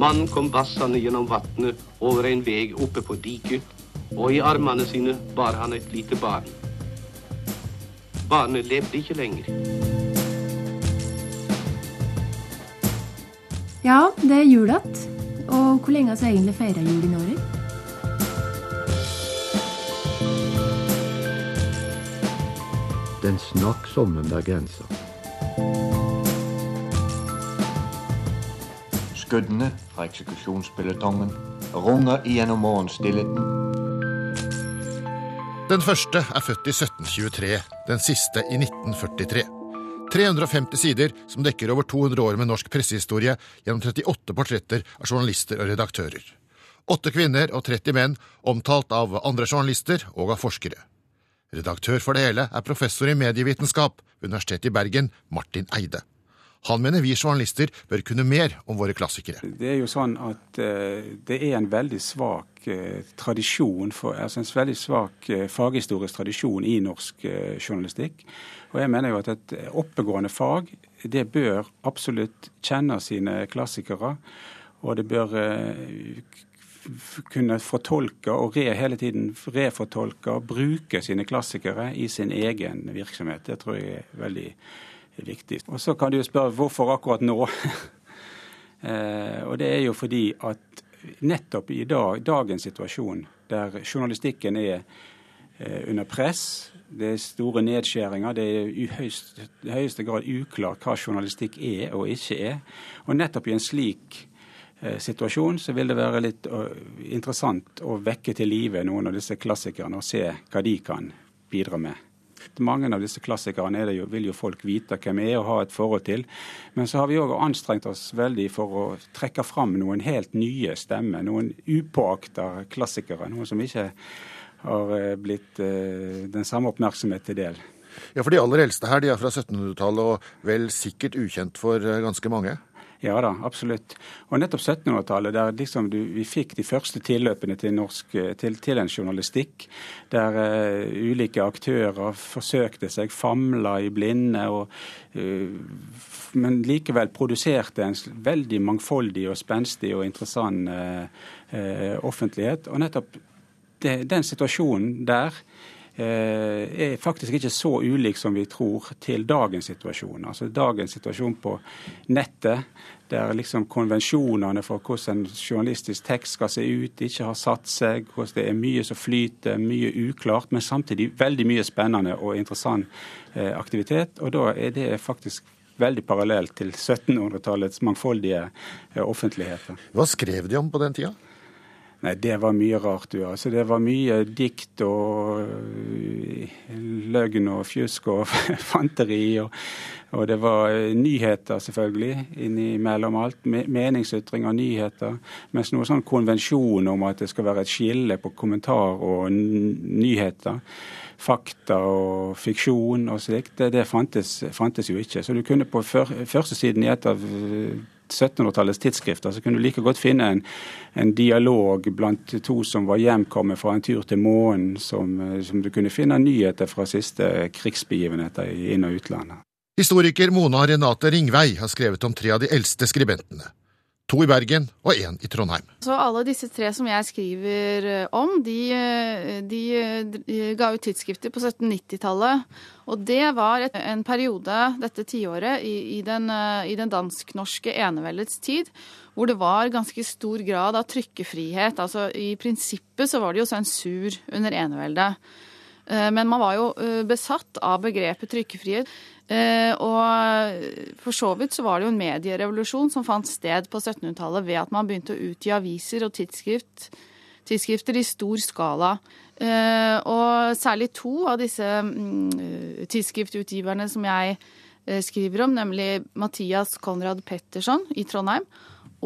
Mannen kom vassende gjennom vannet over en vei oppe på diket, og i armene sine bar han et lite barn. Barnet levde ikke lenger. Ja, det er jul igjen. Og hvor lenge har vi egentlig feira jul i Norge? Den snakksomme bergenser. Skuddene fra eksekusjonsbilletongen runger igjennom morgenstillheten. Den første er født i 1723, den siste i 1943. 350 sider som dekker over 200 år med norsk pressehistorie gjennom 38 portretter av journalister og redaktører. Åtte kvinner og 30 menn, omtalt av andre journalister og av forskere. Redaktør for det hele er professor i medievitenskap ved Universitetet i Bergen, Martin Eide. Han mener vi journalister bør kunne mer om våre klassikere. Det er jo sånn at uh, det er en veldig svak uh, tradisjon, for, altså en veldig svak uh, faghistorisk tradisjon i norsk journalistikk. Og jeg mener jo at et oppegående fag det bør absolutt kjenne sine klassikere. Og det bør kunne fortolke og re, hele tiden refortolke og bruke sine klassikere i sin egen virksomhet. Det tror jeg er veldig viktig. Og Så kan du jo spørre hvorfor akkurat nå? eh, og Det er jo fordi at nettopp i dag, dagens situasjon, der journalistikken er eh, under press, det er store nedskjæringer, det er i høyeste, høyeste grad uklart hva journalistikk er og ikke er. Og nettopp i en slik Eh, situasjon, så vil det være litt interessant å vekke til live noen av disse klassikerne og se hva de kan bidra med. Mange av disse klassikerne jo, vil jo folk vite hvem er og ha et forhold til. Men så har vi òg anstrengt oss veldig for å trekke fram noen helt nye stemmer. Noen upåakta klassikere. Noen som ikke har eh, blitt uh, den samme oppmerksomhet til del. Ja, For de aller eldste her de er fra 1700-tallet og vel sikkert ukjent for ganske mange? Ja da, absolutt. Og nettopp 1700-tallet, der liksom du, vi fikk de første tilløpene til, norsk, til, til en journalistikk, der uh, ulike aktører forsøkte seg, famla i blinde, og, uh, men likevel produserte en veldig mangfoldig og spenstig og interessant uh, offentlighet. Og nettopp det, den situasjonen der er faktisk ikke så ulik som vi tror til dagens situasjon. Altså Dagens situasjon på nettet, der liksom konvensjonene for hvordan en journalistisk tekst skal se ut, ikke har satt seg, hvordan det er mye som flyter, mye uklart, men samtidig veldig mye spennende og interessant eh, aktivitet. Og da er det faktisk veldig parallelt til 1700-tallets mangfoldige eh, offentligheter. Hva skrev de om på den tida? Nei, det var mye rart, du. Altså, det var mye dikt og øh, løgn og fjusk og fanteri. Og, og, det var øh, nyheter, selvfølgelig, innimellom alt. Meningsytring av nyheter. Mens noe sånn konvensjon om at det skal være et skille på kommentar og nyheter fakta og fiksjon og slikt, det, det fantes, fantes, jo ikke. Så du kunne på første siden i et av 1700-tallets tidsskrifter, så kunne du like godt finne en, en, dialog blant to som var hjemkommet fra en tur til månen, som, eh, som du kunne finne nyheter fra siste krigsbegivenheter i inn- og utlandet. Historiker Mona Renate Ringvei har skrevet om tre av de eldste skribentene. To i Bergen og én i Trondheim. Så alle disse tre som jeg skriver eh, om, de, eh, de, de ga ut tidsskrifter på 1790-tallet. Og det var et, en periode, dette tiåret, i, i den, eh, i den dansk-norske eneveldets tid, hvor det var ganske stor grad av trykkefrihet. Altså i prinsippet så var det jo sensur under eneveldet. Men man var jo besatt av begrepet trykkefrihet. Eh, og for så vidt så var det jo en medierevolusjon som fant sted på 1700-tallet ved at man begynte å utgi aviser og tidsskrift, tidsskrifter i stor skala. Eh, og særlig to av disse mm, tidsskriftutgiverne som jeg eh, skriver om, nemlig Mathias Konrad Petterson i Trondheim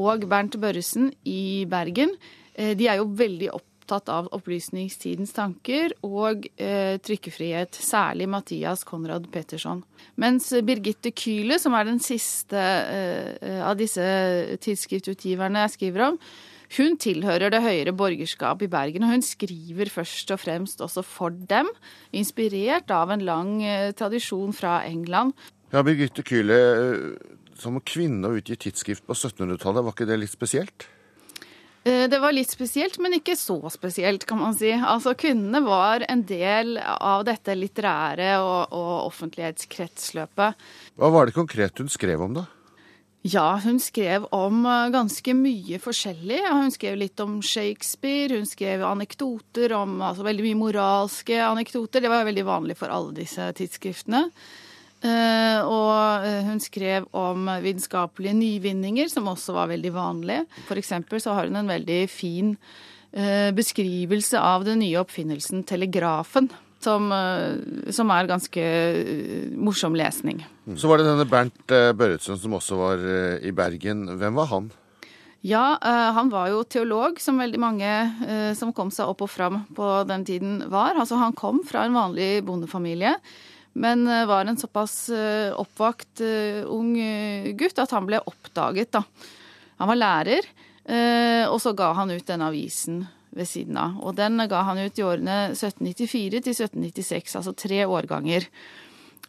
og Bernt Børresen i Bergen, de er jo veldig opptatt opptatt av opplysningstidens tanker og eh, trykkefrihet, særlig Mathias Konrad Petterson. Mens Birgitte Kyle, som er den siste eh, av disse tidsskriftutgiverne jeg skriver om, hun tilhører det høyere borgerskap i Bergen, og hun skriver først og fremst også for dem, inspirert av en lang eh, tradisjon fra England. Ja, Birgitte Kyle, som kvinne å utgi tidsskrift på 1700-tallet, var ikke det litt spesielt? Eh, det var litt spesielt, men ikke så spesielt, kan man si. Altså, Kvinnene var en del av dette litterære og, og offentlighetskretsløpet. Hva var det konkret hun skrev om, da? Ja, hun skrev om eh, ganske mye forskjellig. Hun skrev litt om Shakespeare, hun skrev anekdoter om altså veldig mye moralske anekdoter. Det var veldig vanlig for alle disse tidsskriftene. Eh, og eh, hun skrev om vitenskapelige nyvinninger, som også var veldig vanlige. For eksempel så har hun en veldig fin eh, beskrivelse av den nye oppfinnelsen telegrafen. Som, som er ganske morsom lesning. Så var det denne Bernt Børretzen som også var i Bergen. Hvem var han? Ja, han var jo teolog, som veldig mange som kom seg opp og fram på den tiden var. Altså Han kom fra en vanlig bondefamilie men eh, var en såpass eh, oppvakt eh, ung gutt at han ble oppdaget, da. Han var lærer, og så ga han ut denne avisen ved siden av. Og den ga han ut i årene 1794 til 1796, altså tre årganger.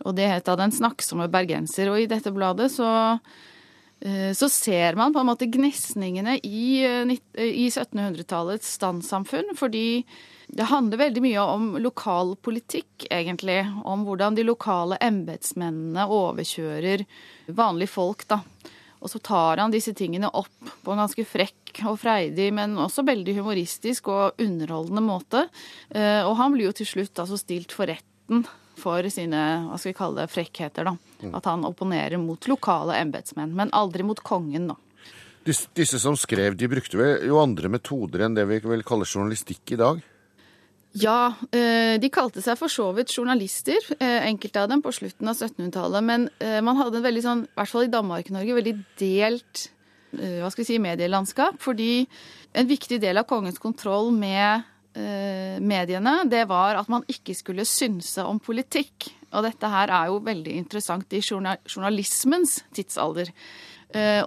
Og det het da Den snakksomme bergenser. Og i dette bladet så, så ser man på en måte gnisningene i, i 1700-tallets standsamfunn, fordi det handler veldig mye om lokalpolitikk, egentlig. Om hvordan de lokale embetsmennene overkjører vanlige folk, da. Og så tar han disse tingene opp på en ganske frekk og freidig, men også veldig humoristisk og underholdende måte. Eh, og han blir jo til slutt altså stilt for retten for sine hva skal vi kalle det, frekkheter. da. Mm. At han opponerer mot lokale embetsmenn, men aldri mot kongen, da. Disse, som skrev, de brukte jo andre metoder enn det vi vil kalle journalistikk i dag? Ja, eh, de kalte seg for så vidt journalister, eh, enkelte av dem på slutten av 1700-tallet. Men eh, man hadde en veldig sånn, i hvert fall i Danmark-Norge, veldig delt hva skal vi si, medielandskap. Fordi en viktig del av kongens kontroll med mediene, det var at man ikke skulle synse om politikk. Og dette her er jo veldig interessant i journalismens tidsalder.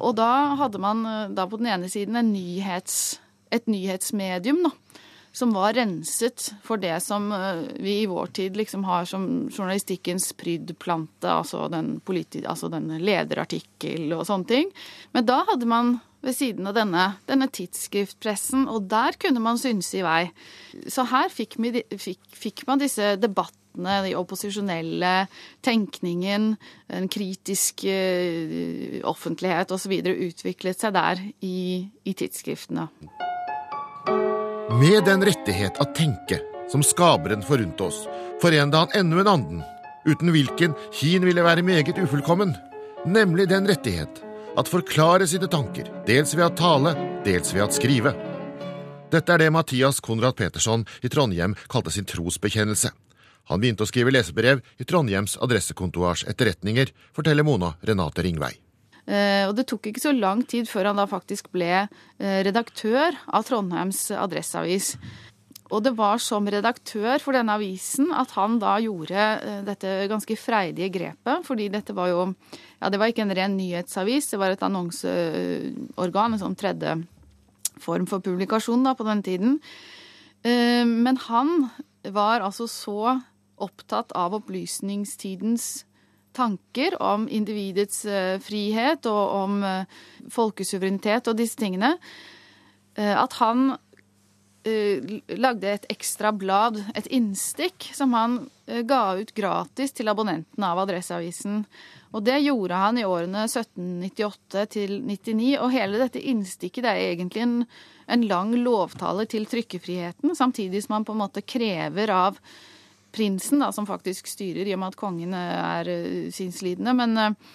Og da hadde man da på den ene siden nyhets, et nyhetsmedium, da som var renset for det som eh, vi i vår tid liksom har som journalistikkens prydplante, altså den, altså den lederartikkel og sånne ting. Men da hadde man ved siden av denne, denne tidsskriftpressen, og der kunne man synse i vei. Så her fikk, vi, fikk, fikk man disse debattene, de opposisjonelle tenkningen, en kritisk uh, offentlighet osv. utviklet seg der i, i tidsskriftene. Med den rettighet å tenke som skaperen forunt oss, forente han ennå en anden, uten hvilken hin ville være meget ufullkommen, nemlig den rettighet at forklare sine tanker, dels ved å tale, dels ved å skrive. Dette er det Mathias Konrad Petersson i Trondheim kalte sin trosbekjennelse. Han begynte å skrive lesebrev i Trondheims adressekontoars etterretninger, forteller Mona Renate Ringvei. Eh, og det tok ikke så lang tid før han da faktisk ble eh, redaktør av Trondheims Adresseavis. Og det var som redaktør for denne avisen at han da gjorde eh, dette ganske freidige grepet. Fordi dette var jo Ja, det var ikke en ren nyhetsavis, det var et annonseorgan, en sånn tredje form for publikasjon da på den tiden. Men han var altså så opptatt av opplysningstidens tanker om individets eh, frihet og om eh, folkesuverenitet og disse tingene, eh, at han lagde et ekstra blad, et innstikk, som han ga ut gratis til abonnentene av Adresseavisen. Og det gjorde han i årene 1798 til 99. Og hele dette innstikket det er egentlig en, en lang lovtale til trykkefriheten, samtidig som han på en måte krever av prinsen, da, som faktisk styrer, i og med at kongen er uh, sinnslidende, men uh,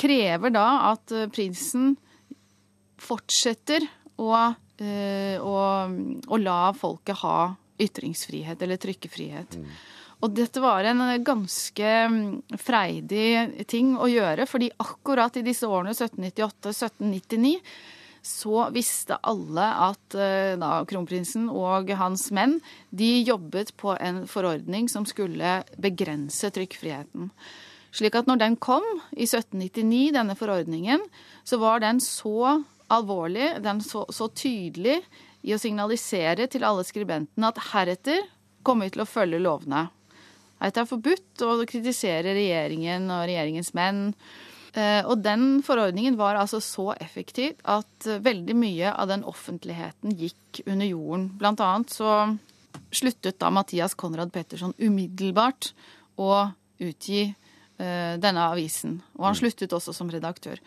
krever da at prinsen fortsetter å, å, å, la folket ha ytringsfrihet eller trykkefrihet. Mm. Og dette var en ganske mm, freidig ting å gjøre, fordi akkurat i disse årene 1798-1799 så visste alle at eh, da, kronprinsen og hans menn de jobbet på en forordning som skulle begrense trykkfriheten. Slik at når den kom i 1799, denne forordningen, så var den så alvorlig, den så, så tydelig i å signalisere til alle skribentene at heretter kommer vi til å følge lovene. Heretter er forbudt å kritisere regjeringen og regjeringens menn. Eh, og den forordningen var altså så effektiv at eh, veldig mye av den offentligheten gikk under jorden. Blant annet så sluttet da Mathias Konrad Petterson umiddelbart å utgi eh, denne avisen. Og han sluttet også som redaktør.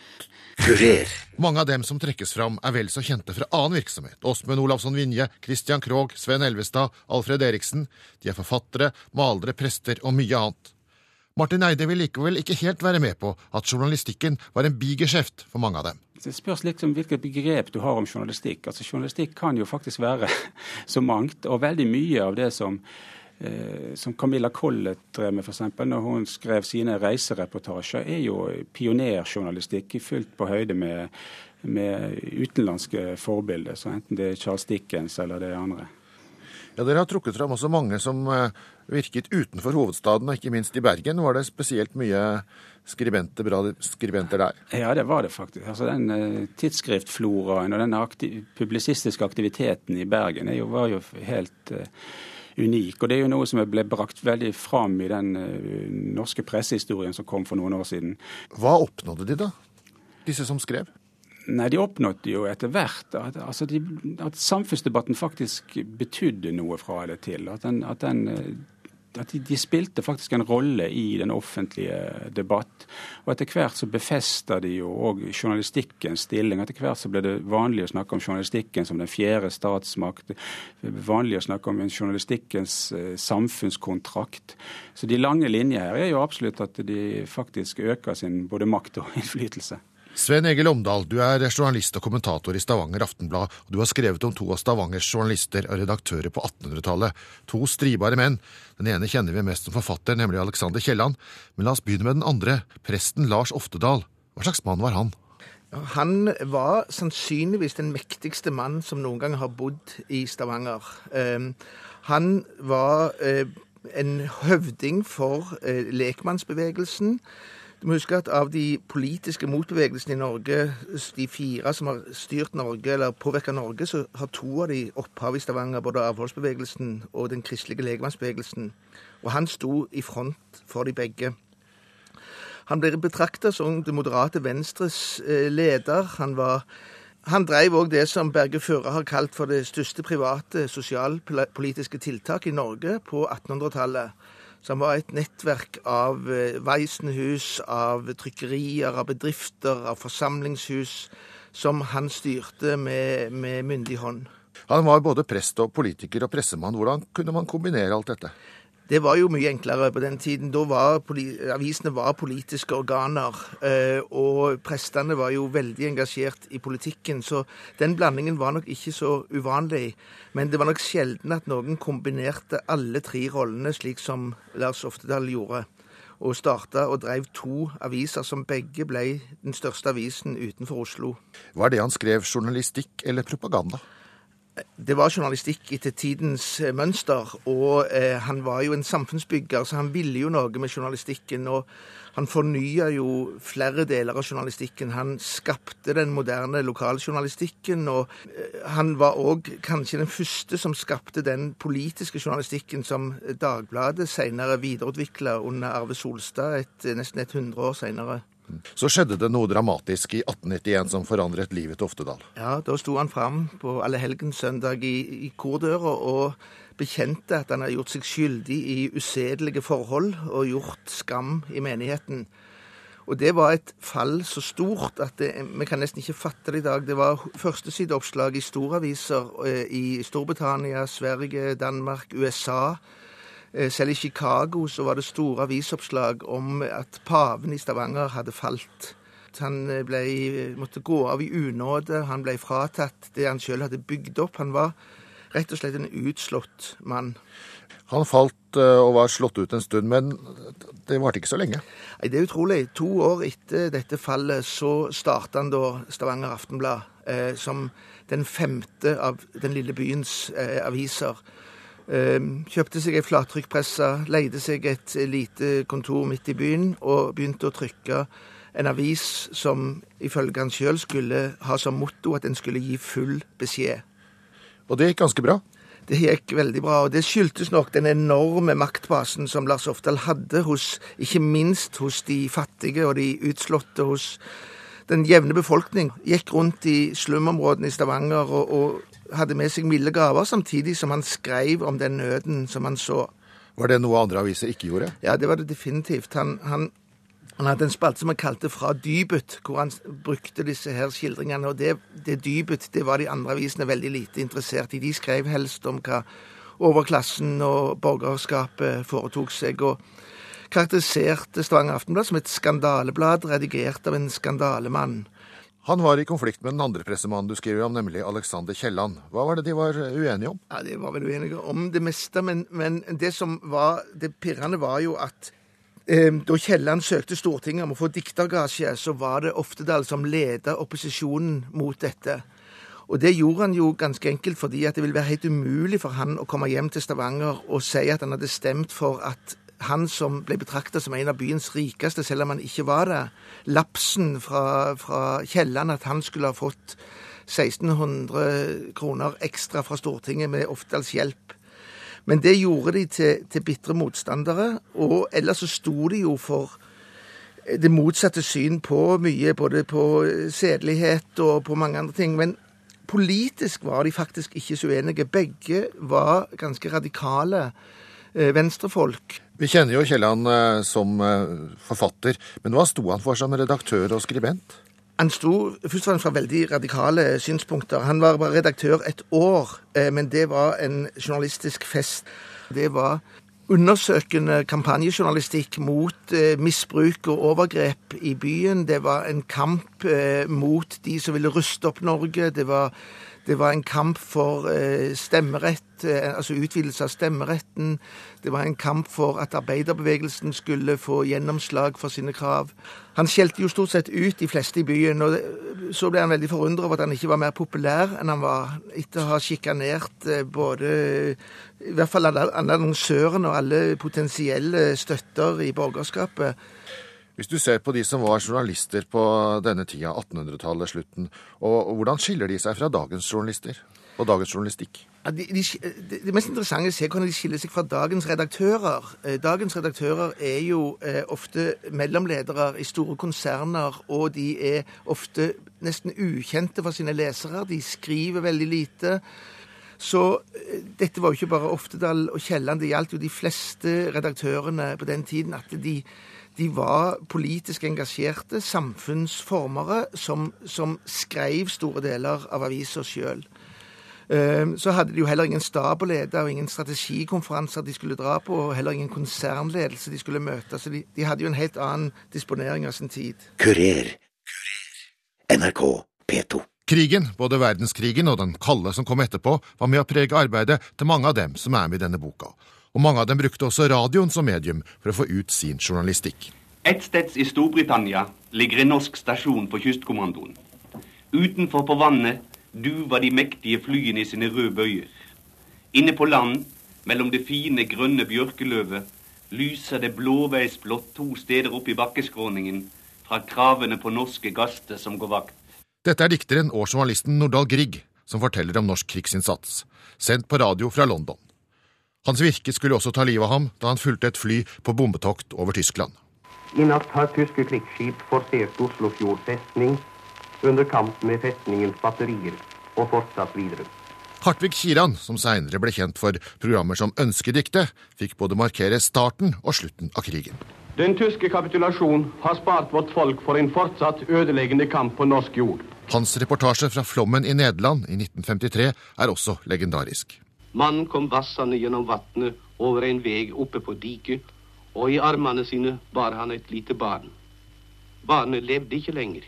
Mange av dem som trekkes fram, er vel så kjente fra annen virksomhet. Åsmund Olavsson Vinje, Christian Krogh, Sven Elvestad, Alfred Eriksen. De er forfattere, malere, prester og mye annet. Martin Eide vil likevel ikke helt være med på at journalistikken var en bigeskjeft for mange av dem. Det spørs liksom hvilket begrep du har om journalistikk. Altså Journalistikk kan jo faktisk være så mangt, og veldig mye av det som eh, som Camilla Collett drev med, f.eks. når hun skrev sine reisereportasjer, er jo pionerjournalistikk fullt på høyde med, med utenlandske forbilder. Så enten det er Charles Dickens eller det andre. Ja, Dere har trukket fram også mange som eh, virket utenfor hovedstaden, og ikke minst i Bergen. Var det spesielt mye skribenter, bra skribenter der? Ja, det var det faktisk. Altså Den eh, tidsskriftfloraen og den aktiv publisistiske aktiviteten i Bergen jo, var jo helt uh, unik. Og det er jo noe som ble brakt veldig fram i den uh, norske pressehistorien som kom for noen år siden. Hva oppnådde de, da? Disse som skrev? Nei, De oppnådde jo etter hvert at, altså de, at samfunnsdebatten faktisk betydde noe fra eller til. At, den, at, den, at de, de, spilte faktisk en rolle i den offentlige debatt. Og etter hvert så befesta de jo òg journalistikkens stilling. Etter hvert så ble det vanlig å snakke om journalistikken som den fjerde statsmakt. Vanlig å snakke om en journalistikkens eh, samfunnskontrakt. Så de lange linjer her er jo absolutt at de faktisk øker sin både makt og innflytelse. Sven Egil Omdal, du er journalist og kommentator i Stavanger Aftenblad, og du har skrevet om to av Stavangers journalister og redaktører på 1800-tallet. To stridbare menn. Den ene kjenner vi mest som forfatter, nemlig Alexander Kielland. Men la oss begynne med den andre, presten Lars Oftedal. Hva slags mann var han? Han var sannsynligvis den mektigste mann som noen gang har bodd i Stavanger. Ehm, han var eh, en høvding for eh, lekmannsbevegelsen. Du må huske at av de politiske motbevegelsene i Norge, de fire som har styrt Norge eller påvirka Norge, så har to av de opphav i Stavanger, både avholdsbevegelsen og den kristelige legemannsbevegelsen. Og han sto i front for de begge. Han ble betrakta som det moderate Venstres eh, leder. Han, var, han drev òg det som Berge Føre har kalt for det største private sosialpolitiske tiltak i Norge på 1800-tallet som var et nettverk av eh, av trykkerier, av bedrifter, av forsamlingshus, som han styrte med, med myndig hånd. Han var både prest og politiker og pressemann. Hvordan kunne man kombinere alt dette? Det var jo mye enklere på den tiden. Da var avisene var politiske organer. Eh, og prestene var jo veldig engasjert i politikken, så den blandingen var nok ikke så uvanlig. Men det var nok sjelden at noen kombinerte alle tre rollene, slik som Lars Oftedal gjorde. Og starta og drev to aviser som begge ble den største avisen utenfor Oslo. Var det han skrev journalistikk eller propaganda? Det var journalistikk etter tidens eh, mønster, og eh, han var jo en samfunnsbygger, så han ville jo noe med journalistikken. Og han fornya jo flere deler av journalistikken. Han skapte den moderne lokaljournalistikken, og eh, han var òg kanskje den første som skapte den politiske journalistikken som Dagbladet senere videreutvikla under Arve Solstad et, nesten et hundre år senere. Så skjedde det noe dramatisk i 1891 som forandret livet til Oftedal. Ja, da sto han fram på allehelgenssøndag i, i kordøra og bekjente at han har gjort seg skyldig i usedelige forhold og gjort skam i menigheten. Og det var et fall så stort at det, vi kan nesten ikke fatte det i dag. Det var førstesideoppslag i storaviser eh, i Storbritannia, Sverige, Danmark, USA selv i Chicago så var det store avisoppslag om at paven i Stavanger hadde falt. Han eh, ble, måtte gå av i unåde. Han ble fratatt det han sjøl hadde bygd opp. Han var rett og slett en utslått mann. Han falt eh, og var slått ut en stund, men det varte ikke så lenge? Nei, Det er utrolig. To år etter dette fallet så starta han da Stavanger Aftenblad eh, som den femte av den lille byens eh, aviser. Ehm, kjøpte seg ei flattrykkpresse, leide seg et lite kontor midt i byen og begynte å trykke en avis som ifølge han sjøl skulle ha som motto at den skulle gi full beskjed. Og det gikk ganske bra? Det gikk veldig bra, og det skyldtes nok den enorme maktbasen som Lars Ofdal hadde hos, ikke minst hos de fattige og de utslåtte, hos den jevne befolkning. Gikk rundt i slumområdene i Stavanger og, og hadde med seg milde gaver, samtidig som han skrev om den nøden som han så. Var det noe andre aviser ikke gjorde? Ja, det var det definitivt. Han, han, han hadde en spalte som han kalte Fra dypet, hvor han brukte disse her skildringene. Og det, det dypet det var de andre avisene veldig lite interessert i. De skrev helst om hva overklassen og borgerskapet foretok seg. og karakteriserte Stavanger Aftenblad som et skandaleblad redigert av en skandalemann. Han var i konflikt med den andre pressemannen du skriver om, nemlig Alexander Kielland. Hva var det de var uenige om? Ja, De var vel uenige om det meste, men, men det som var det pirrende, var jo at eh, da Kielland søkte Stortinget om å få diktergasje, så var det Oftedal som ledet opposisjonen mot dette. Og det gjorde han jo ganske enkelt fordi at det ville være helt umulig for han å komme hjem til Stavanger og si at han hadde stemt for at han som ble betrakta som en av byens rikeste, selv om han ikke var det. Lapsen fra, fra Kielland at han skulle ha fått 1600 kroner ekstra fra Stortinget med Oftedals hjelp. Men det gjorde de til, til bitre motstandere, og ellers så sto de jo for det motsatte syn på mye, både på sedelighet og på mange andre ting. Men politisk var de faktisk ikke så uenige. Begge var ganske radikale eh, venstrefolk. Vi kjenner jo Kielland eh, som eh, forfatter, men hva sto han for som redaktør og skribent? Han sto først og fremst fra veldig radikale synspunkter. Han var bare redaktør et år, eh, men det var en journalistisk fest. Det var undersøkende kampanjejournalistikk mot misbruk og overgrep i byen. Det var en kamp mot de som ville ruste opp Norge. Det var, det var en kamp for eh, stemmerett, eh, altså utvidelse av stemmeretten. Det var en kamp for at arbeiderbevegelsen skulle få gjennomslag for sine krav. Han skjelte jo stort sett ut de fleste i byen, og så ble han veldig forundret over at han ikke var mer populær enn han var, etter å ha sjikanert eh, både i hvert fall alle annonsørene og alle potensielle støtter i borgerskapet. Hvis du ser på de som var journalister på denne tida, 1800-tallet, slutten, og, hvordan skiller de seg fra dagens journalister og dagens journalistikk? Ja, de, de, det mest interessante er å se hvordan de skiller seg fra dagens redaktører. Eh, Dagens redaktører er jo eh, ofte mellomledere i store konserner, og de er ofte nesten ukjente for sine lesere. De skriver veldig lite. Så eh, dette var jo ikke bare Oftedal og Kielland, det gjaldt jo de fleste redaktørene på den tiden. At de, de var politisk engasjerte samfunnsformere som, som skrev store deler av avisa sjøl. Så hadde de jo heller ingen stab å lede, og ingen strategikonferanser de skulle dra på, og heller ingen konsernledelse de skulle møte. Så de, de hadde jo en helt annen disponering av sin tid. Kurer. NRK P2. Krigen, både verdenskrigen og den kalde som kom etterpå, var med å prege arbeidet til mange av dem som er med i denne boka. Og mange av dem brukte også radioen som medium for å få ut sin journalistikk. Et sted i Storbritannia ligger en norsk stasjon for kystkommandoen. Utenfor på vannet duver de mektige flyene i sine røde bøyer. Inne på land, mellom det fine, grønne bjørkeløvet, lyser det blåveisblått to steder opp i bakkeskråningen fra kravene på norske gaster som går vakt. Dette er dikteren og journalisten Nordahl Grieg som forteller om norsk krigsinnsats, sendt på radio fra London. Hans virke skulle også ta livet av ham da han fulgte et fly på bombetokt over Tyskland. I natt har tyske krigsskip forsert Oslofjord festning under kamp med festningens batterier og fortsatt videre. Hartvig Kiran, som seinere ble kjent for programmer som Ønskediktet, fikk både markere starten og slutten av krigen. Den tyske kapitulasjonen har spart vårt folk for en fortsatt ødeleggende kamp på norsk jord. Hans reportasje fra Flommen i Nederland i 1953 er også legendarisk. Mannen kom vassende gjennom vannet over en vei oppe på diket, og i armene sine bar han et lite barn. Barnet levde ikke lenger,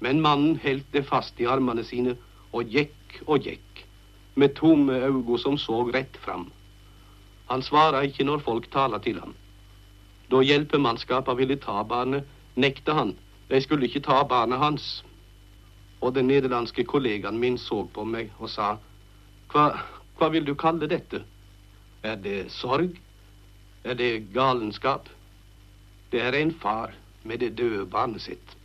men mannen holdt det fast i armene sine og gikk og gikk, med tomme øyne som så rett fram. Han svara ikke når folk tala til ham. Da hjelpemannskapa ville ta barnet, nekta han. De skulle ikke ta barnet hans. Og den nederlandske kollegaen min så på meg og sa, hva, hva vil du kalle dette? Er det sorg? Er det galenskap? Det er en far med det døde barnet sitt.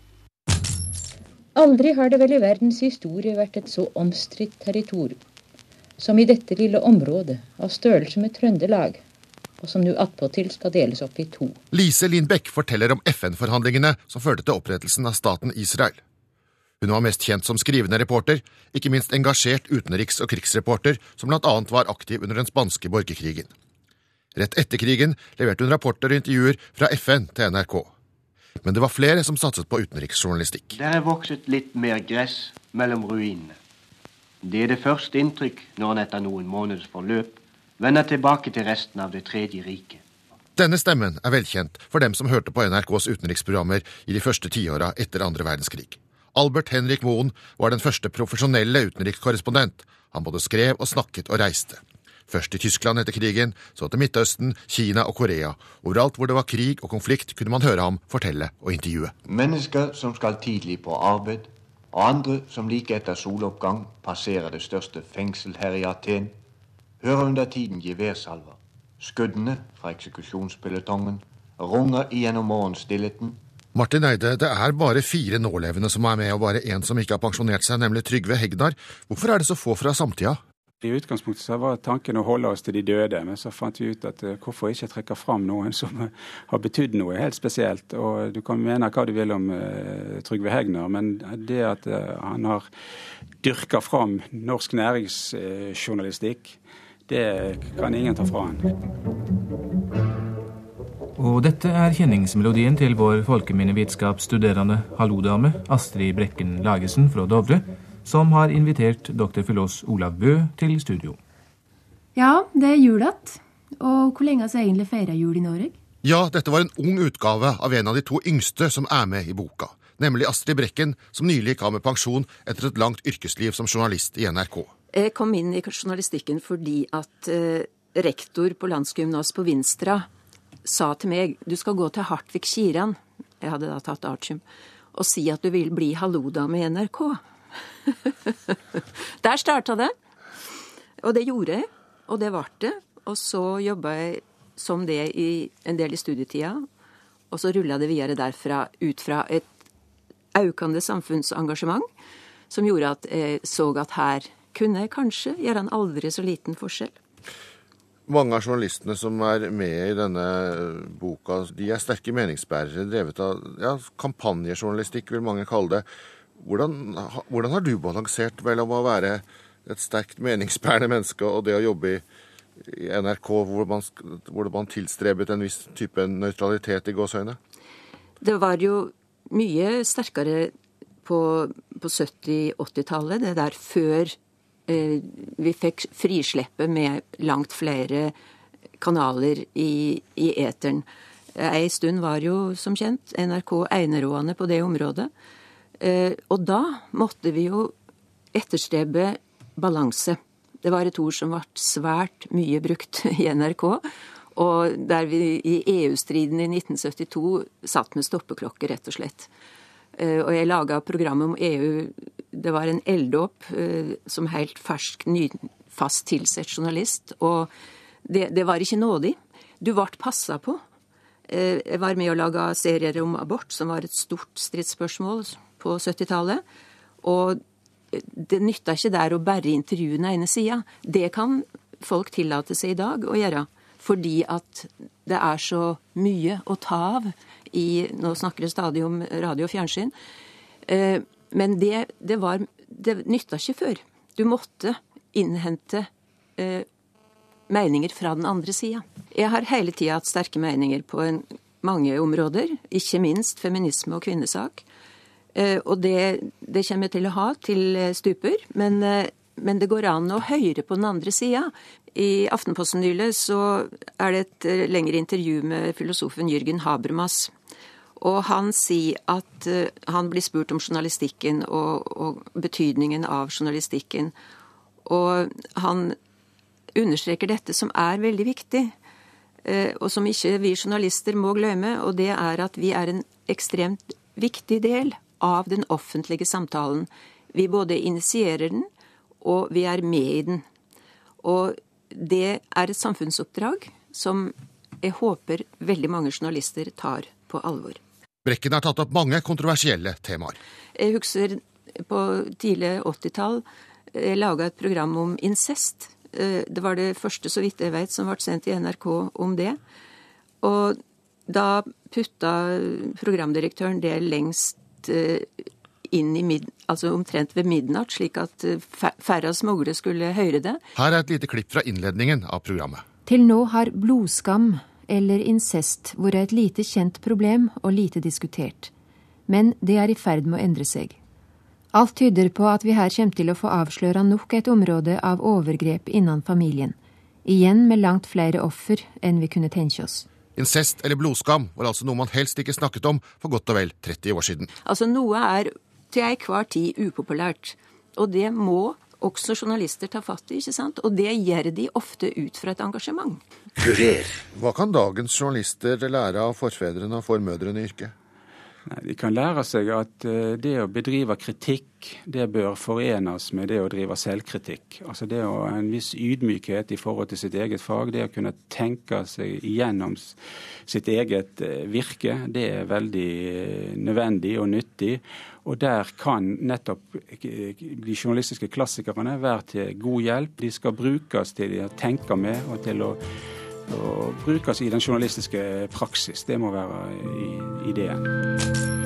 Aldri har det vel i verdens historie vært et så omstridt territorium. som i dette lille området av størrelse med Trøndelag, og som nå attpåtil skal deles opp i to. Lise Lindbekk forteller om FN-forhandlingene som førte til opprettelsen av staten Israel. Hun var mest kjent som skrivende reporter, ikke minst engasjert utenriks- og krigsreporter, som blant annet var aktiv under den spanske borgerkrigen. Rett etter krigen leverte hun rapporter og intervjuer fra FN til NRK. Men det var flere som satset på utenriksjournalistikk. Der er vokset litt mer gress mellom ruinene. Det er det første inntrykk når han etter noen måneders forløp vender tilbake til resten av Det tredje riket. Denne stemmen er velkjent for dem som hørte på NRKs utenriksprogrammer i de første tiåra etter andre verdenskrig. Albert Henrik Moen var den første profesjonelle utenrikskorrespondent. Han både skrev og snakket og reiste. Først i Tyskland etter krigen, så til Midtøsten, Kina og Korea. Overalt hvor det var krig og konflikt, kunne man høre ham fortelle og intervjue. Mennesker som skal tidlig på arbeid, og andre som like etter soloppgang passerer det største fengsel her i Aten, hører under tiden geværsalver. Skuddene fra eksekusjonspelotongen runger igjennom morgenstillheten Martin Eide, det er bare fire nålevende som er med, og bare én som ikke har pensjonert seg, nemlig Trygve Hegnar. Hvorfor er det så få fra samtida? I utgangspunktet så var tanken å holde oss til de døde, men så fant vi ut at uh, hvorfor ikke trekke fram noen som har betydd noe helt spesielt. Og Du kan mene hva du vil om uh, Trygve Hegnar, men det at han har dyrka fram norsk næringsjournalistikk, det kan ingen ta fra han. Og dette er kjenningsmelodien til vår folkeminnevitenskapsstuderende hallodame Astrid Brekken Lagesen fra Dovre, som har invitert dr. Filos Olav Bø til studio. Ja, det er jul igjen. Og hvor lenge har vi egentlig feira jul i Norge? Ja, dette var en ung utgave av en av de to yngste som er med i boka. Nemlig Astrid Brekken, som nylig gikk av med pensjon etter et langt yrkesliv som journalist i NRK. Jeg kom inn i journalistikken fordi at eh, rektor på landsgymnas på Vinstra sa til meg du skal gå til Hartvig Kiran, jeg hadde da tatt artium, og si at du vil bli halloda med NRK. Der starta det. Og det gjorde jeg, og det ble det. Og så jobba jeg som det i en del i studietida, og så rulla det videre derfra ut fra et økende samfunnsengasjement som gjorde at jeg så at her kunne jeg kanskje gjøre en aldri så liten forskjell. Mange av journalistene som er med i denne boka, de er sterke meningsbærere, drevet av ja, kampanjejournalistikk, vil mange kalle det. Hvordan, hvordan, har du balansert mellom å være et sterkt meningsbærende menneske og det å jobbe i, i NRK, hvor man, hvor man tilstrebet en viss type nøytralitet i gåsehøyne? Det var jo mye sterkere på, på 70-80-tallet, det der før Eh, vi fikk frisleppet med langt flere kanaler i, i eteren. Ei stund var jo, som kjent, NRK enerådende på det området. Eh, og da måtte vi jo etterstrebe balanse. Det var et ord som ble svært mye brukt i NRK. Og der vi i EU-striden i 1972 satt med stoppeklokke, rett og slett. Eh, og jeg laga program om EU Det var en elddåp eh, som helt fersk, ny, fast tilsett journalist. Og det, det var ikke nådig. Du ble passa på. Eh, jeg var med å lage serier om abort, som var et stort stridsspørsmål på 70-tallet. Og det nytta ikke der å bare intervjue den ene sida. Det kan folk tillate seg i dag å gjøre. Fordi at det er så mye å ta av i Nå snakker det stadig om radio og fjernsyn. Eh, men det, det Det nytta ikke før. Du måtte innhente eh, meninger fra den andre sida. Jeg har hele tida hatt sterke meninger på en, mange områder, ikke minst feminisme og kvinnesak. Eh, og det, det, kommer jeg til å ha til stuper. Men, men det går an å høre på den andre sida. I Aftenposten nylig så er det et lengre intervju med filosofen Jürgen Habermas. Og han sier at uh, han blir spurt om journalistikken og, og, betydningen av journalistikken. Og han understreker dette som er veldig viktig, uh, og som ikke vi journalister må glemme, og det er at vi er en ekstremt viktig del av den offentlige samtalen. Vi både initierer den, og vi er med i den. Og det er et samfunnsoppdrag som jeg håper veldig mange journalister tar på alvor. Brekken har tatt opp mange kontroversielle temaer. Jeg husker på tidlig 80-tall Jeg laga et program om incest. Eh, det var det første, så vidt jeg vet, som ble sendt i NRK om det. Og da putta programdirektøren det lengst eh, inn i mid, altså omtrent ved midnatt, slik at færre færre smuglere skulle høre det. Her er et lite klipp fra innledningen av programmet. Til nå har blodskam, eller incest, vært et lite kjent problem og lite diskutert. Men det er i ferd med å endre seg. Alt tyder på at vi her kommer til å få avsløra nok et område av overgrep innan familien. Igjen med langt flere offer enn vi kunne tenke oss. Incest eller blodskam var altså noe man helst ikke snakket om for godt og vel 30 år siden. Altså Noe er til enhver tid upopulært, og det må også journalister tar fatt i, ikke sant? Og det gjør de ofte ut fra et engasjement. Kurer. Hva kan dagens journalister lære av forfedrene og formødrene i yrket? De kan lære seg at eh, det å bedrive kritikk, det bør forenes med det å drive selvkritikk. Altså det å ha en viss ydmykhet i forhold til sitt eget fag, det å kunne tenke seg igjennom sitt eget eh, virke, det er veldig eh, nødvendig og nyttig. Og der kan nettopp de journalistiske klassikerne være til god hjelp. De skal brukes til å tenke med og til å og brukes i den journalistiske praksis. Det må være ideen.